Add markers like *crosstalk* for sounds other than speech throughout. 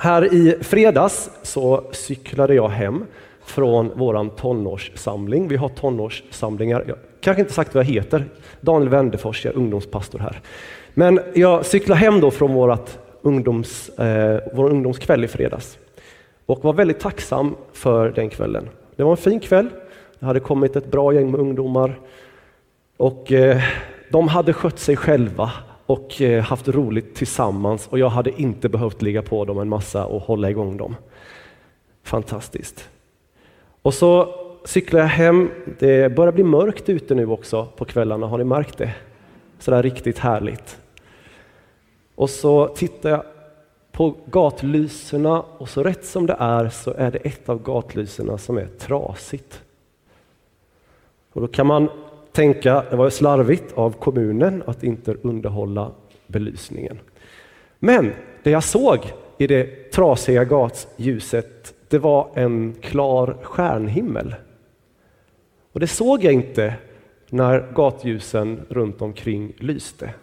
Här i fredags så cyklade jag hem från vår tonårssamling. Vi har tonårssamlingar. Jag kanske inte sagt vad jag heter. Daniel Wendefors, jag är ungdomspastor här. Men jag cyklade hem då från vårat ungdoms, eh, vår ungdomskväll i fredags och var väldigt tacksam för den kvällen. Det var en fin kväll. Det hade kommit ett bra gäng med ungdomar och eh, de hade skött sig själva och eh, haft roligt tillsammans och jag hade inte behövt ligga på dem en massa och hålla igång dem. Fantastiskt. Och så cyklar jag hem. Det börjar bli mörkt ute nu också på kvällarna, har ni märkt det? Sådär riktigt härligt. Och så tittar jag på gatlyserna och så rätt som det är så är det ett av gatlysena som är trasigt. Och då kan man tänka, det var slarvigt av kommunen att inte underhålla belysningen. Men det jag såg i det trasiga gatljuset, det var en klar stjärnhimmel. Och det såg jag inte när gatljusen runt omkring lyste.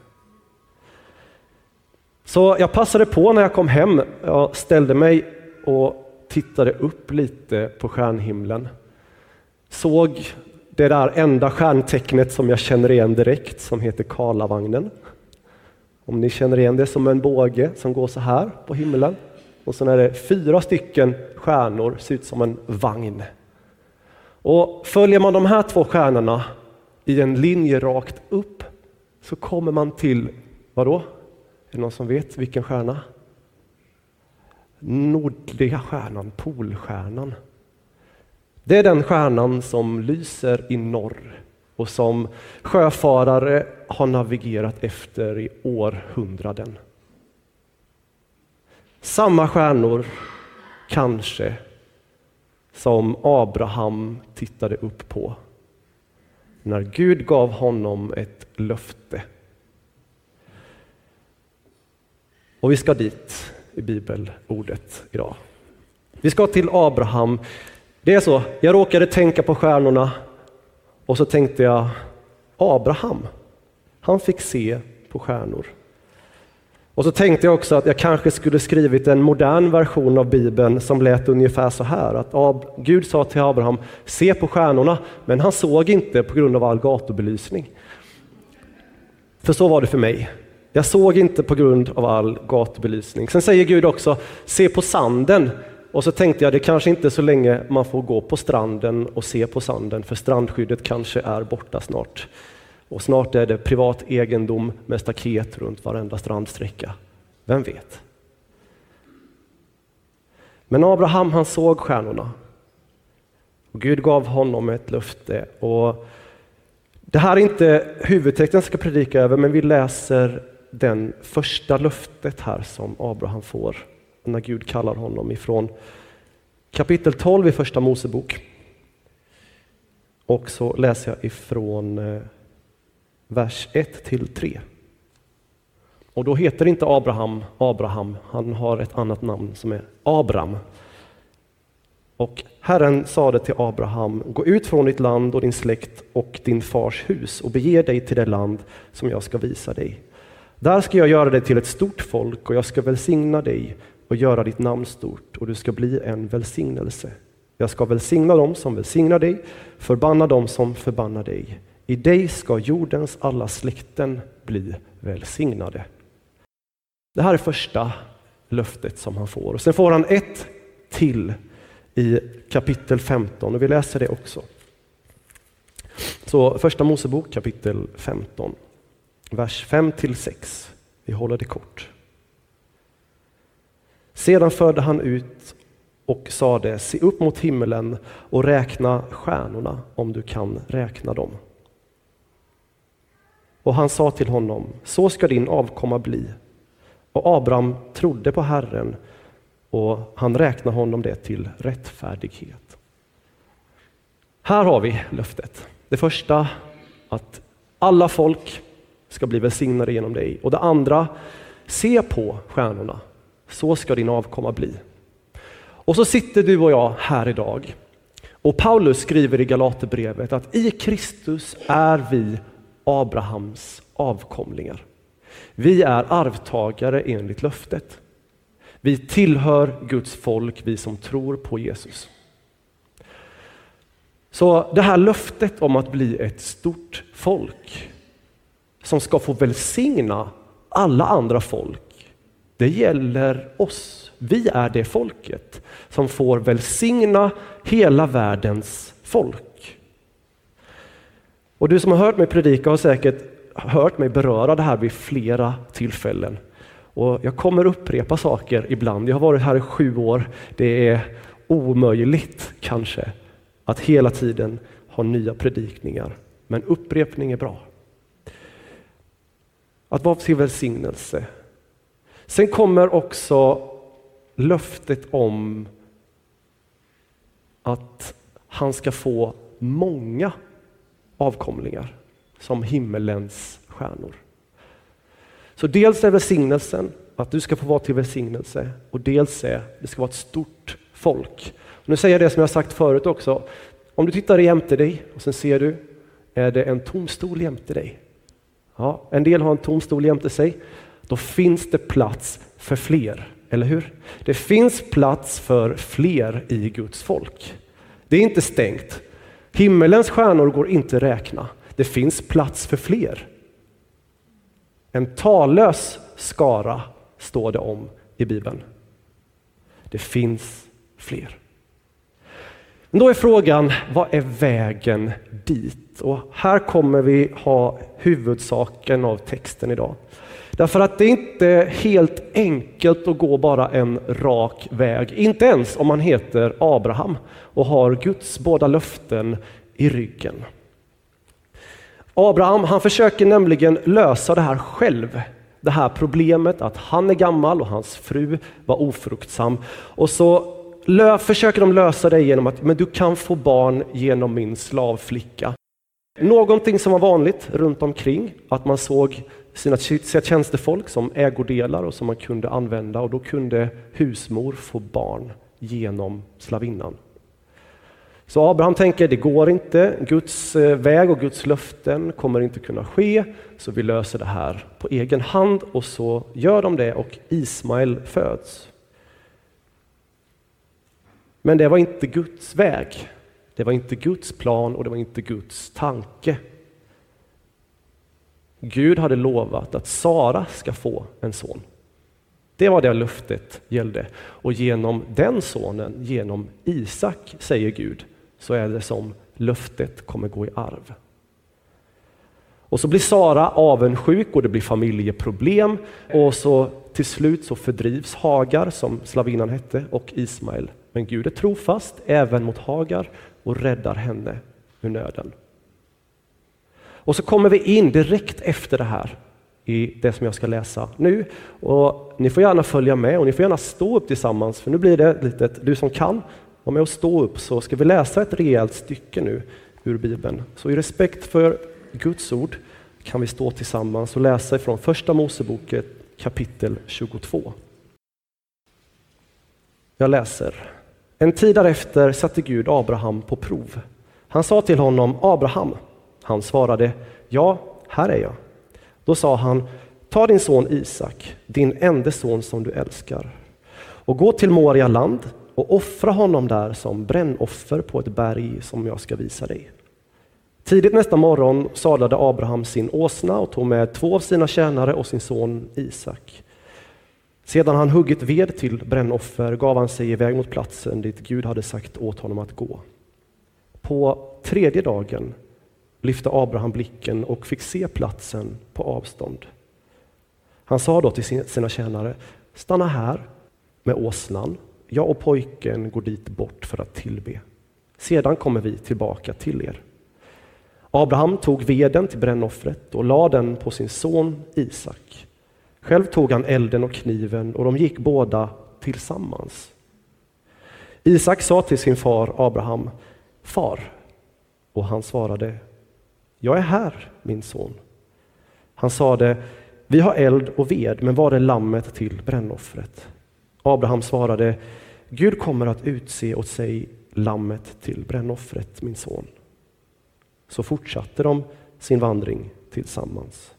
Så jag passade på när jag kom hem. Jag ställde mig och tittade upp lite på stjärnhimlen. Såg det där enda stjärntecknet som jag känner igen direkt som heter Karlavagnen. Om ni känner igen det som en båge som går så här på himlen. Och sen är det fyra stycken stjärnor, ser ut som en vagn. Och följer man de här två stjärnorna i en linje rakt upp så kommer man till, vadå? Är det någon som vet vilken stjärna? Nordliga stjärnan, Polstjärnan. Det är den stjärnan som lyser i norr och som sjöfarare har navigerat efter i århundraden. Samma stjärnor, kanske, som Abraham tittade upp på när Gud gav honom ett löfte. Och vi ska dit i bibelordet idag. Vi ska till Abraham det är så, jag råkade tänka på stjärnorna och så tänkte jag Abraham, han fick se på stjärnor. Och så tänkte jag också att jag kanske skulle skrivit en modern version av Bibeln som lät ungefär så här. Att Gud sa till Abraham, se på stjärnorna, men han såg inte på grund av all gatubelysning. För så var det för mig. Jag såg inte på grund av all gatubelysning. Sen säger Gud också, se på sanden, och så tänkte jag, det kanske inte är så länge man får gå på stranden och se på sanden, för strandskyddet kanske är borta snart. Och snart är det privat egendom med staket runt varenda strandsträcka. Vem vet? Men Abraham han såg stjärnorna. Och Gud gav honom ett löfte. Och det här är inte huvudtexten jag ska predika över, men vi läser den första löftet här som Abraham får när Gud kallar honom ifrån kapitel 12 i Första Mosebok. Och så läser jag ifrån eh, vers 1 till 3. Och då heter inte Abraham Abraham, han har ett annat namn som är Abram. Och Herren sade till Abraham, gå ut från ditt land och din släkt och din fars hus och bege dig till det land som jag ska visa dig. Där ska jag göra dig till ett stort folk och jag ska välsigna dig och göra ditt namn stort och du ska bli en välsignelse. Jag ska välsigna dem som välsignar dig, förbanna dem som förbannar dig. I dig ska jordens alla släkten bli välsignade. Det här är första löftet som han får. Och sen får han ett till i kapitel 15 och vi läser det också. Så första Mosebok kapitel 15, vers 5 till 6. Vi håller det kort. Sedan förde han ut och sade, se upp mot himmelen och räkna stjärnorna om du kan räkna dem. Och han sa till honom, så ska din avkomma bli. Och Abraham trodde på Herren och han räknade honom det till rättfärdighet. Här har vi löftet. Det första, att alla folk ska bli välsignade genom dig. Och det andra, se på stjärnorna så ska din avkomma bli. Och så sitter du och jag här idag. Och Paulus skriver i Galaterbrevet att i Kristus är vi Abrahams avkomlingar. Vi är arvtagare enligt löftet. Vi tillhör Guds folk, vi som tror på Jesus. Så det här löftet om att bli ett stort folk som ska få välsigna alla andra folk, det gäller oss. Vi är det folket som får välsigna hela världens folk. Och du som har hört mig predika har säkert hört mig beröra det här vid flera tillfällen. Och jag kommer upprepa saker ibland. Jag har varit här i sju år. Det är omöjligt kanske att hela tiden ha nya predikningar. Men upprepning är bra. Att vara till välsignelse. Sen kommer också löftet om att han ska få många avkomlingar som himmelens stjärnor. Så dels är välsignelsen att du ska få vara till välsignelse och dels är det ska vara ett stort folk. Nu säger jag det som jag sagt förut också. Om du tittar jämte dig och sen ser du, är det en tom stol jämte dig? Ja, en del har en tom stol jämte sig. Då finns det plats för fler, eller hur? Det finns plats för fler i Guds folk. Det är inte stängt. Himmelens stjärnor går inte att räkna. Det finns plats för fler. En tallös skara står det om i Bibeln. Det finns fler. Men då är frågan, vad är vägen dit? Och här kommer vi ha huvudsaken av texten idag. Därför att det är inte helt enkelt att gå bara en rak väg, inte ens om man heter Abraham och har Guds båda löften i ryggen. Abraham han försöker nämligen lösa det här själv. Det här problemet att han är gammal och hans fru var ofruktsam. Och så försöker de lösa det genom att men du kan få barn genom min slavflicka. Någonting som var vanligt runt omkring, att man såg sina, sina tjänstefolk som ägodelar och som man kunde använda och då kunde husmor få barn genom slavinnan. Så Abraham tänker, det går inte, Guds eh, väg och Guds löften kommer inte kunna ske, så vi löser det här på egen hand och så gör de det och Ismael föds. Men det var inte Guds väg, det var inte Guds plan och det var inte Guds tanke. Gud hade lovat att Sara ska få en son. Det var det löftet gällde. Och genom den sonen, genom Isak, säger Gud, så är det som löftet kommer gå i arv. Och så blir Sara avundsjuk och det blir familjeproblem och så till slut så fördrivs Hagar, som slavinnan hette, och Ismael. Men Gud är trofast även mot Hagar och räddar henne ur nöden. Och så kommer vi in direkt efter det här i det som jag ska läsa nu. Och ni får gärna följa med och ni får gärna stå upp tillsammans för nu blir det litet, du som kan, var med och stå upp så ska vi läsa ett rejält stycke nu ur Bibeln. Så i respekt för Guds ord kan vi stå tillsammans och läsa ifrån Första Moseboken kapitel 22. Jag läser. En tid därefter satte Gud Abraham på prov. Han sa till honom Abraham. Han svarade Ja, här är jag. Då sa han Ta din son Isak, din enda son som du älskar och gå till Moria land och offra honom där som brännoffer på ett berg som jag ska visa dig. Tidigt nästa morgon sadlade Abraham sin åsna och tog med två av sina tjänare och sin son Isak. Sedan han huggit ved till brännoffer gav han sig iväg mot platsen dit Gud hade sagt åt honom att gå. På tredje dagen lyfte Abraham blicken och fick se platsen på avstånd. Han sa då till sina tjänare, stanna här med åsnan jag och pojken går dit bort för att tillbe. Sedan kommer vi tillbaka till er. Abraham tog veden till brännoffret och lade den på sin son Isak. Själv tog han elden och kniven och de gick båda tillsammans. Isak sa till sin far Abraham, Far, och han svarade, Jag är här, min son. Han sade, Vi har eld och ved, men var är lammet till brännoffret? Abraham svarade, Gud kommer att utse åt sig lammet till brännoffret, min son. Så fortsatte de sin vandring tillsammans.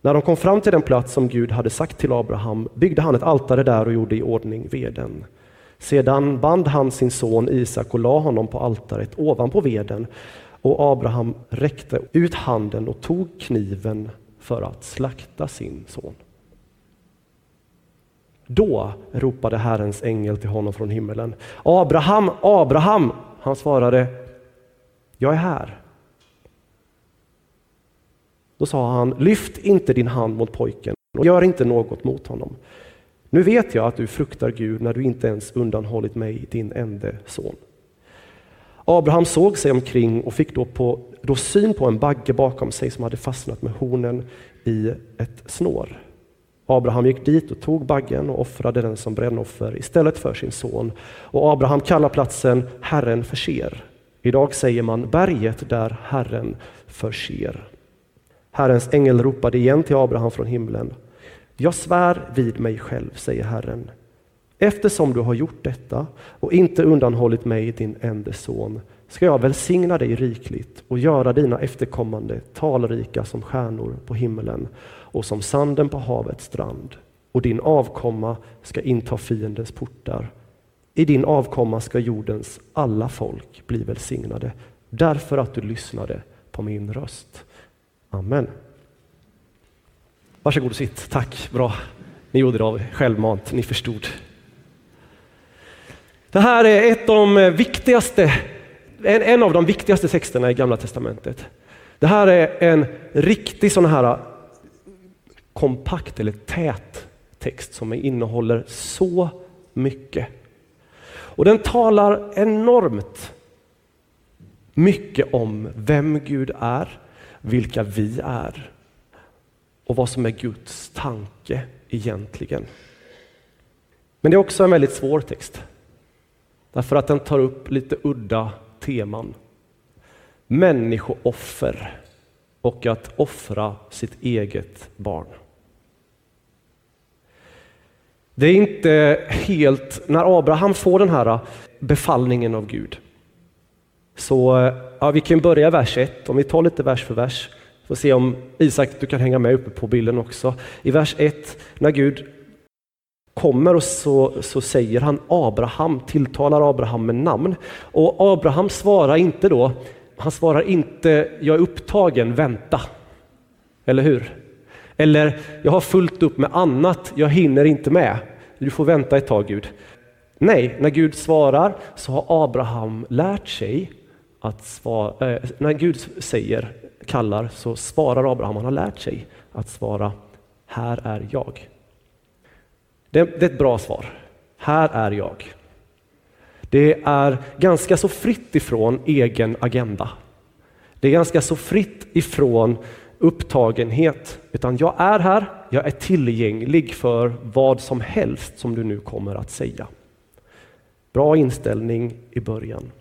När de kom fram till den plats som Gud hade sagt till Abraham byggde han ett altare där och gjorde i ordning veden. Sedan band han sin son Isak och la honom på altaret ovanpå veden och Abraham räckte ut handen och tog kniven för att slakta sin son. Då ropade Herrens ängel till honom från himmelen. Abraham, Abraham! Han svarade, jag är här. Då sa han, lyft inte din hand mot pojken och gör inte något mot honom. Nu vet jag att du fruktar Gud när du inte ens undanhållit mig, din enda son. Abraham såg sig omkring och fick då, på, då syn på en bagge bakom sig som hade fastnat med hornen i ett snår. Abraham gick dit och tog baggen och offrade den som brännoffer istället för sin son. Och Abraham kallar platsen Herren förser. Idag säger man berget där Herren förser. Herrens ängel ropade igen till Abraham från himlen. Jag svär vid mig själv, säger Herren. Eftersom du har gjort detta och inte undanhållit mig, din enda son, ska jag välsigna dig rikligt och göra dina efterkommande talrika som stjärnor på himmelen och som sanden på havets strand. Och din avkomma ska inta fiendens portar. I din avkomma ska jordens alla folk bli välsignade, därför att du lyssnade på min röst. Amen. Varsågod och sitt. Tack, bra. Ni gjorde det av självmant, ni förstod. Det här är ett av de viktigaste, en av de viktigaste texterna i Gamla Testamentet. Det här är en riktig sån här kompakt eller tät text som innehåller så mycket. Och den talar enormt mycket om vem Gud är, vilka vi är och vad som är Guds tanke egentligen. Men det är också en väldigt svår text. Därför att den tar upp lite udda teman. Människooffer och att offra sitt eget barn. Det är inte helt, när Abraham får den här befallningen av Gud, så ja, vi kan börja vers 1, om vi tar lite vers för vers, får se om Isak, du kan hänga med uppe på bilden också. I vers 1, när Gud kommer och så, så säger han Abraham, tilltalar Abraham med namn. Och Abraham svarar inte då, han svarar inte jag är upptagen, vänta. Eller hur? Eller jag har fullt upp med annat, jag hinner inte med. Du får vänta ett tag Gud. Nej, när Gud svarar så har Abraham lärt sig att svara, eh, när Gud säger, kallar, så svarar Abraham, han har lärt sig att svara, här är jag. Det, det är ett bra svar. Här är jag. Det är ganska så fritt ifrån egen agenda. Det är ganska så fritt ifrån upptagenhet, utan jag är här, jag är tillgänglig för vad som helst som du nu kommer att säga. Bra inställning i början.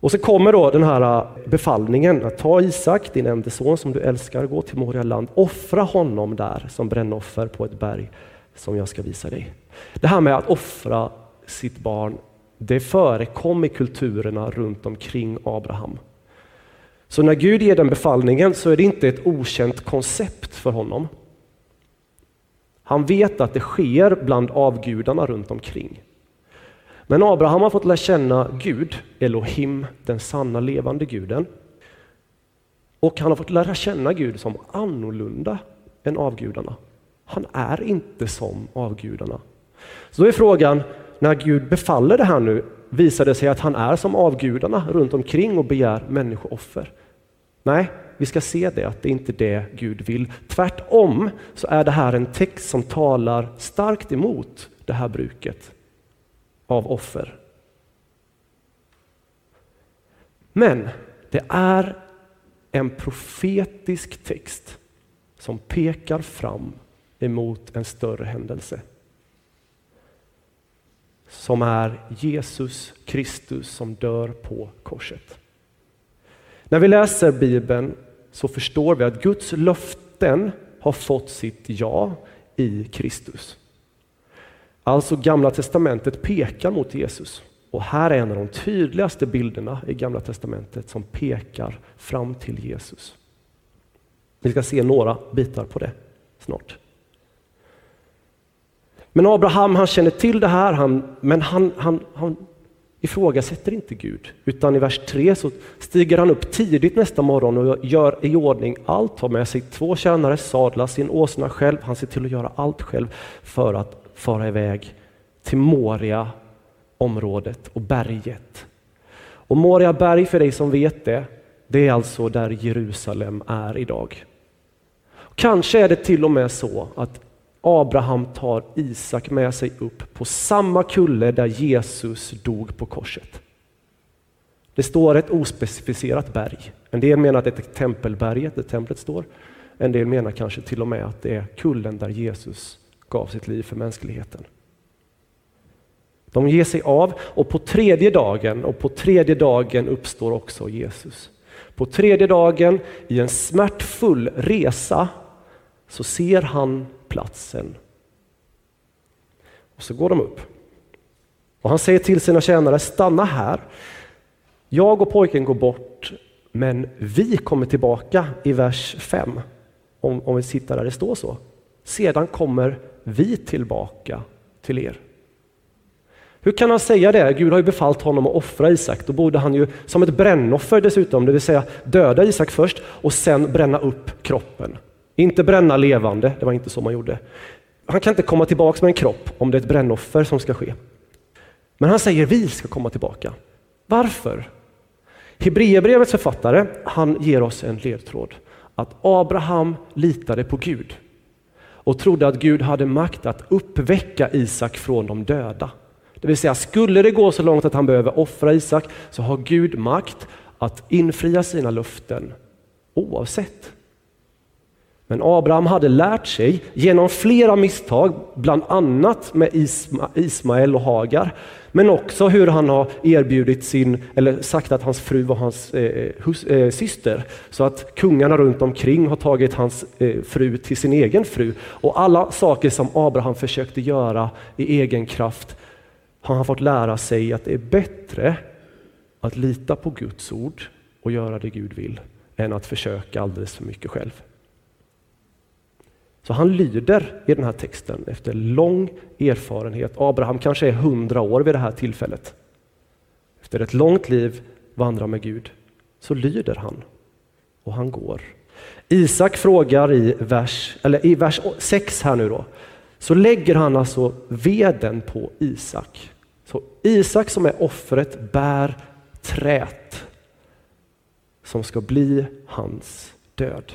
Och så kommer då den här äh, befallningen att ta Isak, din enda son som du älskar, gå till Moria land, offra honom där som brännoffer på ett berg som jag ska visa dig. Det här med att offra sitt barn, det förekom i kulturerna runt omkring Abraham. Så när Gud ger den befallningen så är det inte ett okänt koncept för honom. Han vet att det sker bland avgudarna runt omkring. Men Abraham har fått lära känna Gud, Elohim, den sanna levande guden. Och han har fått lära känna Gud som annorlunda än avgudarna. Han är inte som avgudarna. Så då är frågan, när Gud befaller det här nu, visar det sig att han är som avgudarna runt omkring och begär människooffer? Nej, vi ska se det, att det inte är det Gud vill. Tvärtom så är det här en text som talar starkt emot det här bruket av offer. Men det är en profetisk text som pekar fram emot en större händelse. Som är Jesus Kristus som dör på korset. När vi läser Bibeln så förstår vi att Guds löften har fått sitt ja i Kristus. Alltså Gamla Testamentet pekar mot Jesus. Och här är en av de tydligaste bilderna i Gamla Testamentet som pekar fram till Jesus. Vi ska se några bitar på det snart. Men Abraham han känner till det här, han, men han, han, han ifrågasätter inte Gud. Utan i vers 3 så stiger han upp tidigt nästa morgon och gör i ordning allt, tar med sig två tjänare, sadlar sin åsna själv. Han ser till att göra allt själv för att fara iväg till Moria området och berget. Och Moria berg, för dig som vet det, det är alltså där Jerusalem är idag. Kanske är det till och med så att Abraham tar Isak med sig upp på samma kulle där Jesus dog på korset. Det står ett ospecificerat berg. En del menar att det är tempelberget där templet står. En del menar kanske till och med att det är kullen där Jesus gav sitt liv för mänskligheten. De ger sig av och på tredje dagen och på tredje dagen uppstår också Jesus. På tredje dagen i en smärtfull resa så ser han platsen. Och så går de upp. Och han säger till sina tjänare, stanna här. Jag och pojken går bort, men vi kommer tillbaka i vers 5. Om, om vi sitter där det står så. Sedan kommer vi tillbaka till er. Hur kan han säga det? Gud har ju befallt honom att offra Isak. Då borde han ju som ett brännoffer dessutom, det vill säga döda Isak först och sen bränna upp kroppen. Inte bränna levande, det var inte så man gjorde. Han kan inte komma tillbaka med en kropp om det är ett brännoffer som ska ske. Men han säger vi ska komma tillbaka. Varför? Hebreerbrevets författare han ger oss en ledtråd. Att Abraham litade på Gud och trodde att Gud hade makt att uppväcka Isak från de döda. Det vill säga, skulle det gå så långt att han behöver offra Isak så har Gud makt att infria sina löften oavsett. Men Abraham hade lärt sig genom flera misstag, bland annat med Isma, Ismael och Hagar, men också hur han har erbjudit sin, eller sagt att hans fru var hans eh, eh, hus, eh, syster. Så att kungarna runt omkring har tagit hans eh, fru till sin egen fru. Och alla saker som Abraham försökte göra i egen kraft har han fått lära sig att det är bättre att lita på Guds ord och göra det Gud vill, än att försöka alldeles för mycket själv. Så han lyder i den här texten efter lång erfarenhet. Abraham kanske är hundra år vid det här tillfället. Efter ett långt liv vandrar med Gud så lyder han och han går. Isak frågar i vers, eller i vers 6 här nu då, så lägger han alltså veden på Isak. Så Isak som är offret bär trät som ska bli hans död.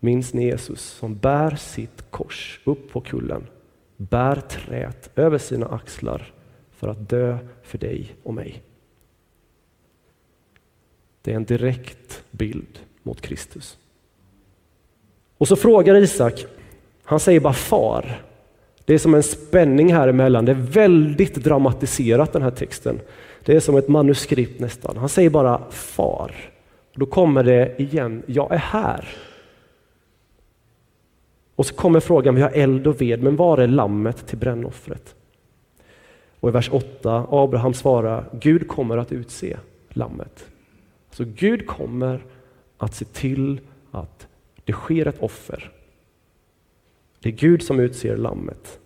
Minns ni Jesus som bär sitt kors upp på kullen, bär trät över sina axlar för att dö för dig och mig. Det är en direkt bild mot Kristus. Och så frågar Isak, han säger bara far. Det är som en spänning här emellan. Det är väldigt dramatiserat den här texten. Det är som ett manuskript nästan. Han säger bara far. Då kommer det igen, jag är här. Och så kommer frågan, vi har eld och ved, men var är lammet till brännoffret? Och i vers 8, Abraham svarar, Gud kommer att utse lammet. Så Gud kommer att se till att det sker ett offer. Det är Gud som utser lammet.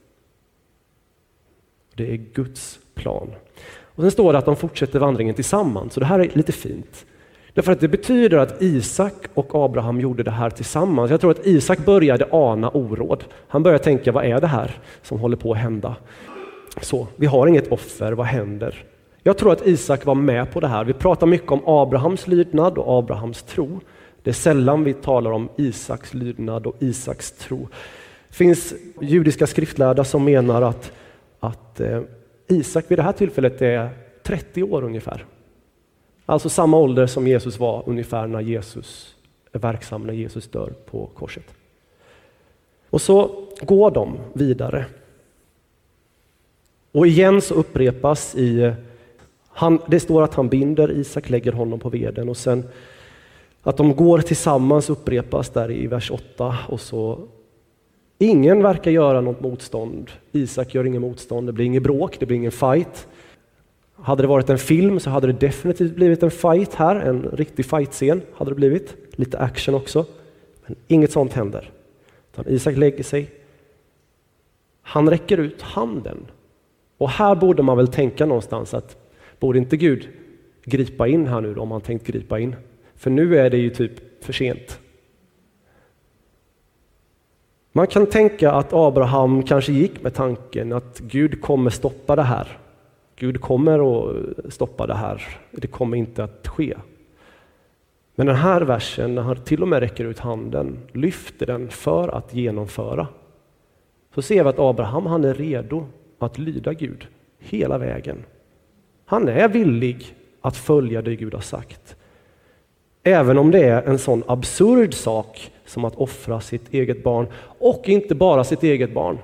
Det är Guds plan. Och Sen står det att de fortsätter vandringen tillsammans, så det här är lite fint. Därför att det betyder att Isak och Abraham gjorde det här tillsammans. Jag tror att Isak började ana oråd. Han började tänka, vad är det här som håller på att hända? Så, vi har inget offer, vad händer? Jag tror att Isak var med på det här. Vi pratar mycket om Abrahams lydnad och Abrahams tro. Det är sällan vi talar om Isaks lydnad och Isaks tro. Det finns judiska skriftlärda som menar att, att eh, Isak vid det här tillfället är 30 år ungefär. Alltså samma ålder som Jesus var ungefär när Jesus är verksam, när Jesus dör på korset. Och så går de vidare. Och igen så upprepas i, han, det står att han binder Isak, lägger honom på veden och sen att de går tillsammans upprepas där i vers 8 och så Ingen verkar göra något motstånd. Isak gör inget motstånd, det blir inget bråk, det blir ingen fight. Hade det varit en film så hade det definitivt blivit en fight här, en riktig fightscen hade det blivit. Lite action också. Men inget sånt händer. Utan Isak lägger sig. Han räcker ut handen. Och här borde man väl tänka någonstans att borde inte Gud gripa in här nu då, om han tänkt gripa in? För nu är det ju typ för sent. Man kan tänka att Abraham kanske gick med tanken att Gud kommer stoppa det här. Gud kommer att stoppa det här. Det kommer inte att ske. Men den här versen, när han till och med räcker ut handen, lyfter den för att genomföra. Så ser vi att Abraham han är redo att lyda Gud hela vägen. Han är villig att följa det Gud har sagt. Även om det är en sån absurd sak som att offra sitt eget barn och inte bara sitt eget barn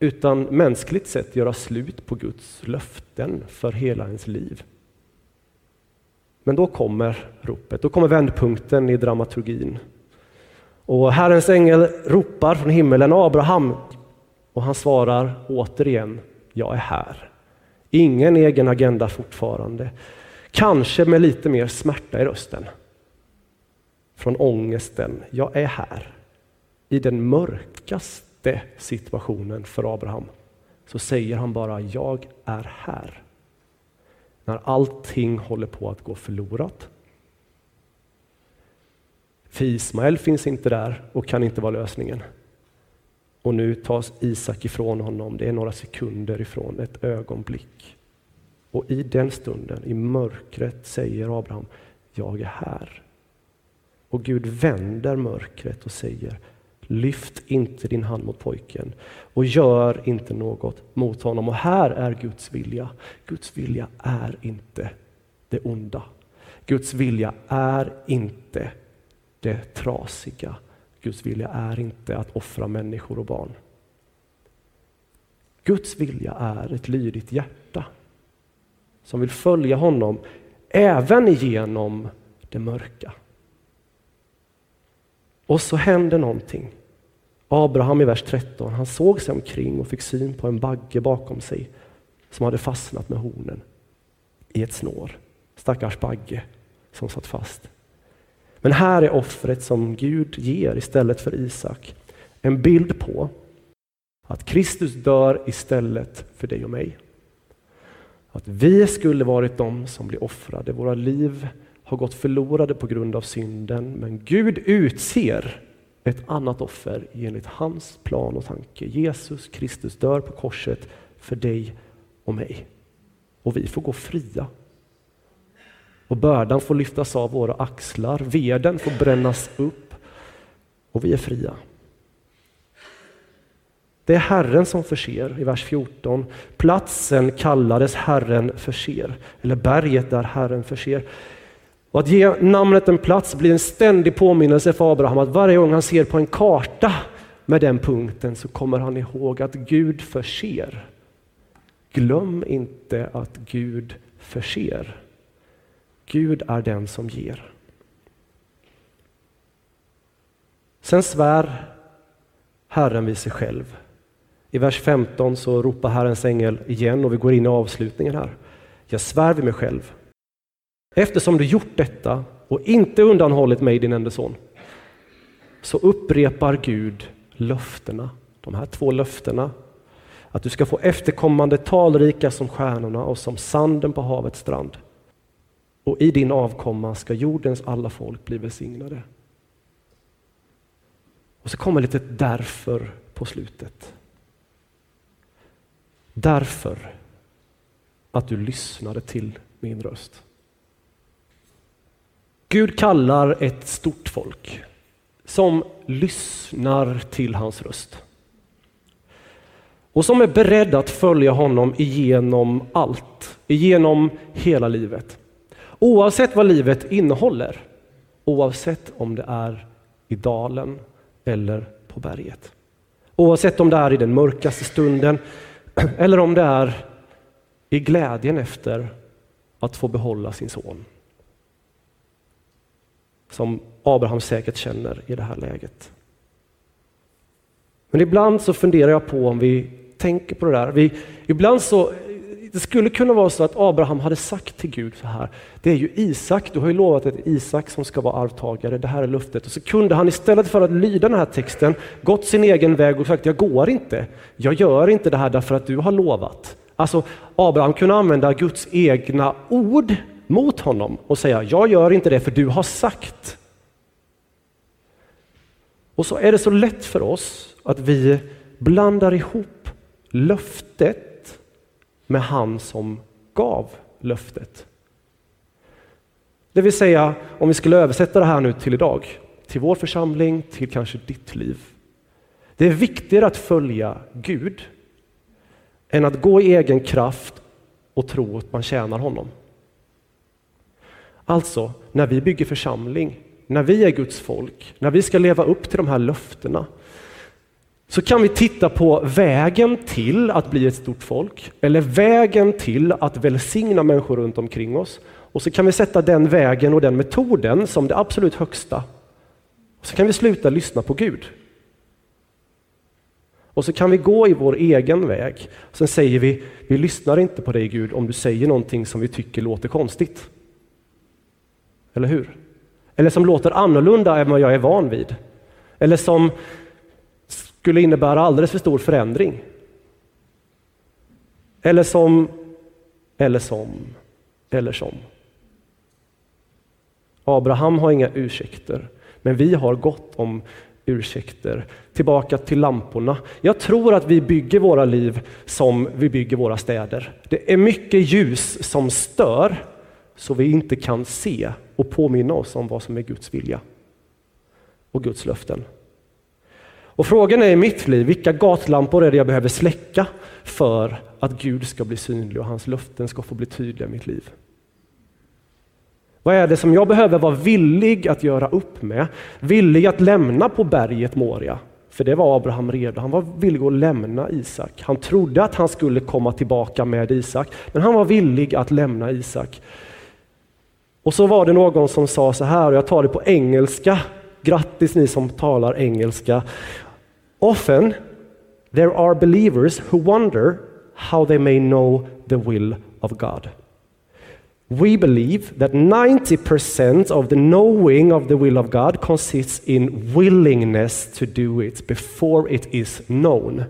utan mänskligt sett göra slut på Guds löften för hela ens liv. Men då kommer ropet, då kommer vändpunkten i dramaturgin. Och Herrens ängel ropar från himmelen Abraham och han svarar återigen, jag är här. Ingen egen agenda fortfarande. Kanske med lite mer smärta i rösten. Från ångesten, jag är här. I den mörkaste situationen för Abraham så säger han bara, jag är här. När allting håller på att gå förlorat. För Ismael finns inte där och kan inte vara lösningen. Och nu tas Isak ifrån honom, det är några sekunder ifrån, ett ögonblick. Och i den stunden, i mörkret, säger Abraham, jag är här. Och Gud vänder mörkret och säger, lyft inte din hand mot pojken och gör inte något mot honom. Och här är Guds vilja. Guds vilja är inte det onda. Guds vilja är inte det trasiga. Guds vilja är inte att offra människor och barn. Guds vilja är ett lydigt hjärta som vill följa honom även genom det mörka. Och så hände någonting. Abraham i vers 13, han såg sig omkring och fick syn på en bagge bakom sig som hade fastnat med hornen i ett snår. Stackars bagge som satt fast. Men här är offret som Gud ger istället för Isak en bild på att Kristus dör istället för dig och mig. Att vi skulle varit de som blir offrade. Våra liv har gått förlorade på grund av synden, men Gud utser ett annat offer enligt hans plan och tanke. Jesus Kristus dör på korset för dig och mig. Och vi får gå fria och bördan får lyftas av våra axlar, veden får brännas upp och vi är fria. Det är Herren som förser, i vers 14. Platsen kallades Herren förser, eller berget där Herren förser. Och att ge namnet en plats blir en ständig påminnelse för Abraham att varje gång han ser på en karta med den punkten så kommer han ihåg att Gud förser. Glöm inte att Gud förser. Gud är den som ger. Sen svär Herren vid sig själv. I vers 15 så ropar Herrens ängel igen och vi går in i avslutningen här. Jag svär vid mig själv. Eftersom du gjort detta och inte undanhållit mig din enda son så upprepar Gud löftena, de här två löftena. Att du ska få efterkommande talrika som stjärnorna och som sanden på havets strand och i din avkomma ska jordens alla folk bli välsignade. Och så kommer lite därför på slutet. Därför att du lyssnade till min röst. Gud kallar ett stort folk som lyssnar till hans röst. Och som är beredd att följa honom igenom allt, igenom hela livet. Oavsett vad livet innehåller, oavsett om det är i dalen eller på berget. Oavsett om det är i den mörkaste stunden *clears throat* eller om det är i glädjen efter att få behålla sin son. Som Abraham säkert känner i det här läget. Men ibland så funderar jag på om vi tänker på det där. Vi, ibland så det skulle kunna vara så att Abraham hade sagt till Gud så här, det är ju Isak, du har ju lovat att Isak som ska vara arvtagare, det här är luftet. Och så kunde han istället för att lyda den här texten gått sin egen väg och sagt, jag går inte, jag gör inte det här därför att du har lovat. Alltså Abraham kunde använda Guds egna ord mot honom och säga, jag gör inte det för du har sagt. Och så är det så lätt för oss att vi blandar ihop löftet med han som gav löftet. Det vill säga, om vi skulle översätta det här nu till idag, till vår församling, till kanske ditt liv. Det är viktigare att följa Gud än att gå i egen kraft och tro att man tjänar honom. Alltså, när vi bygger församling, när vi är Guds folk, när vi ska leva upp till de här löftena, så kan vi titta på vägen till att bli ett stort folk, eller vägen till att välsigna människor runt omkring oss. Och så kan vi sätta den vägen och den metoden som det absolut högsta. Och så kan vi sluta lyssna på Gud. Och så kan vi gå i vår egen väg. Sen säger vi, vi lyssnar inte på dig Gud om du säger någonting som vi tycker låter konstigt. Eller hur? Eller som låter annorlunda än vad jag är van vid. Eller som skulle innebära alldeles för stor förändring. Eller som, eller som, eller som. Abraham har inga ursäkter, men vi har gott om ursäkter. Tillbaka till lamporna. Jag tror att vi bygger våra liv som vi bygger våra städer. Det är mycket ljus som stör så vi inte kan se och påminna oss om vad som är Guds vilja och Guds löften. Och frågan är i mitt liv, vilka gatlampor är det jag behöver släcka för att Gud ska bli synlig och hans löften ska få bli tydliga i mitt liv? Vad är det som jag behöver vara villig att göra upp med? Villig att lämna på berget Moria? För det var Abraham redo. Han var villig att lämna Isak. Han trodde att han skulle komma tillbaka med Isak, men han var villig att lämna Isak. Och så var det någon som sa så här, och jag tar det på engelska. Grattis ni som talar engelska. Often there are believers who wonder how they may know the will of God. We believe that 90% of the knowing of the will of God consists in willingness to do it before it is known.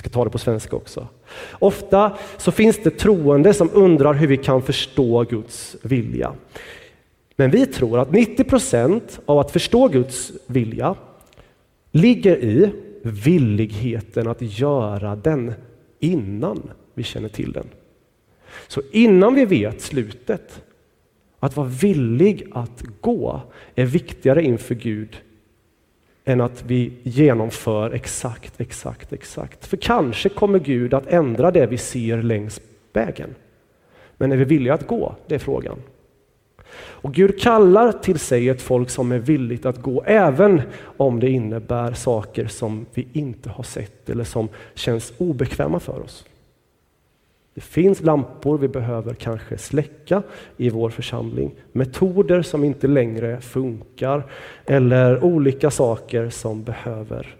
Jag ska ta det på svenska också. Ofta så finns det troende som undrar hur vi kan förstå Guds vilja. Men vi tror att 90% av att förstå Guds vilja ligger i villigheten att göra den innan vi känner till den. Så innan vi vet slutet, att vara villig att gå är viktigare inför Gud än att vi genomför exakt, exakt, exakt. För kanske kommer Gud att ändra det vi ser längs vägen. Men är vi villiga att gå? Det är frågan. Och Gud kallar till sig ett folk som är villigt att gå, även om det innebär saker som vi inte har sett eller som känns obekväma för oss. Det finns lampor vi behöver kanske släcka i vår församling. Metoder som inte längre funkar eller olika saker som behöver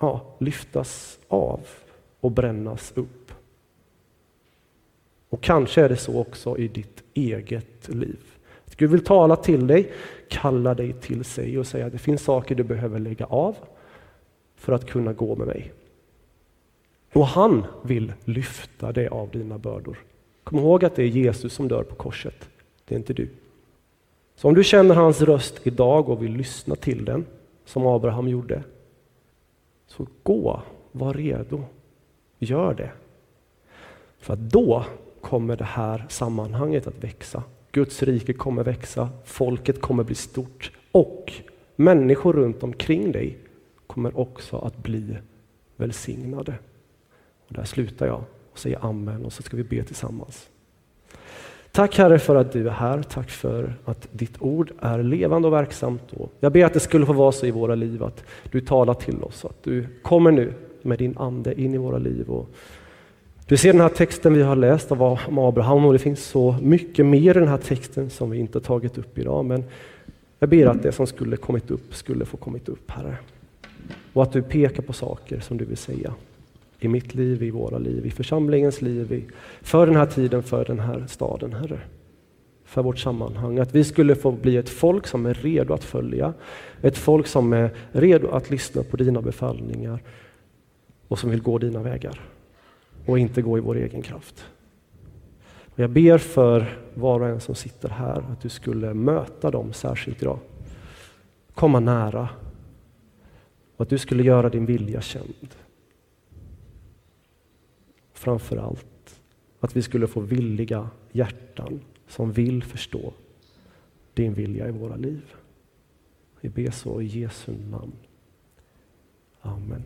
ja, lyftas av och brännas upp. Och kanske är det så också i ditt eget liv. Gud vill tala till dig, kalla dig till sig och säga att det finns saker du behöver lägga av för att kunna gå med mig. Och han vill lyfta dig av dina bördor. Kom ihåg att det är Jesus som dör på korset, det är inte du. Så om du känner hans röst idag och vill lyssna till den, som Abraham gjorde, så gå, var redo, gör det. För att då kommer det här sammanhanget att växa. Guds rike kommer växa, folket kommer bli stort och människor runt omkring dig kommer också att bli välsignade. Och där slutar jag och säger amen och så ska vi be tillsammans. Tack Herre för att du är här. Tack för att ditt ord är levande och verksamt. Och jag ber att det skulle få vara så i våra liv att du talar till oss, att du kommer nu med din ande in i våra liv. Och du ser den här texten vi har läst om Abraham och det finns så mycket mer i den här texten som vi inte tagit upp idag. Men jag ber att det som skulle kommit upp skulle få kommit upp, Herre. Och att du pekar på saker som du vill säga i mitt liv, i våra liv, i församlingens liv, i, för den här tiden, för den här staden, Herre. För vårt sammanhang. Att vi skulle få bli ett folk som är redo att följa. Ett folk som är redo att lyssna på dina befallningar och som vill gå dina vägar och inte gå i vår egen kraft. Och jag ber för var och en som sitter här att du skulle möta dem särskilt idag. Komma nära och att du skulle göra din vilja känd. Framför allt att vi skulle få villiga hjärtan som vill förstå din vilja i våra liv. Vi ber så i Jesu namn. Amen.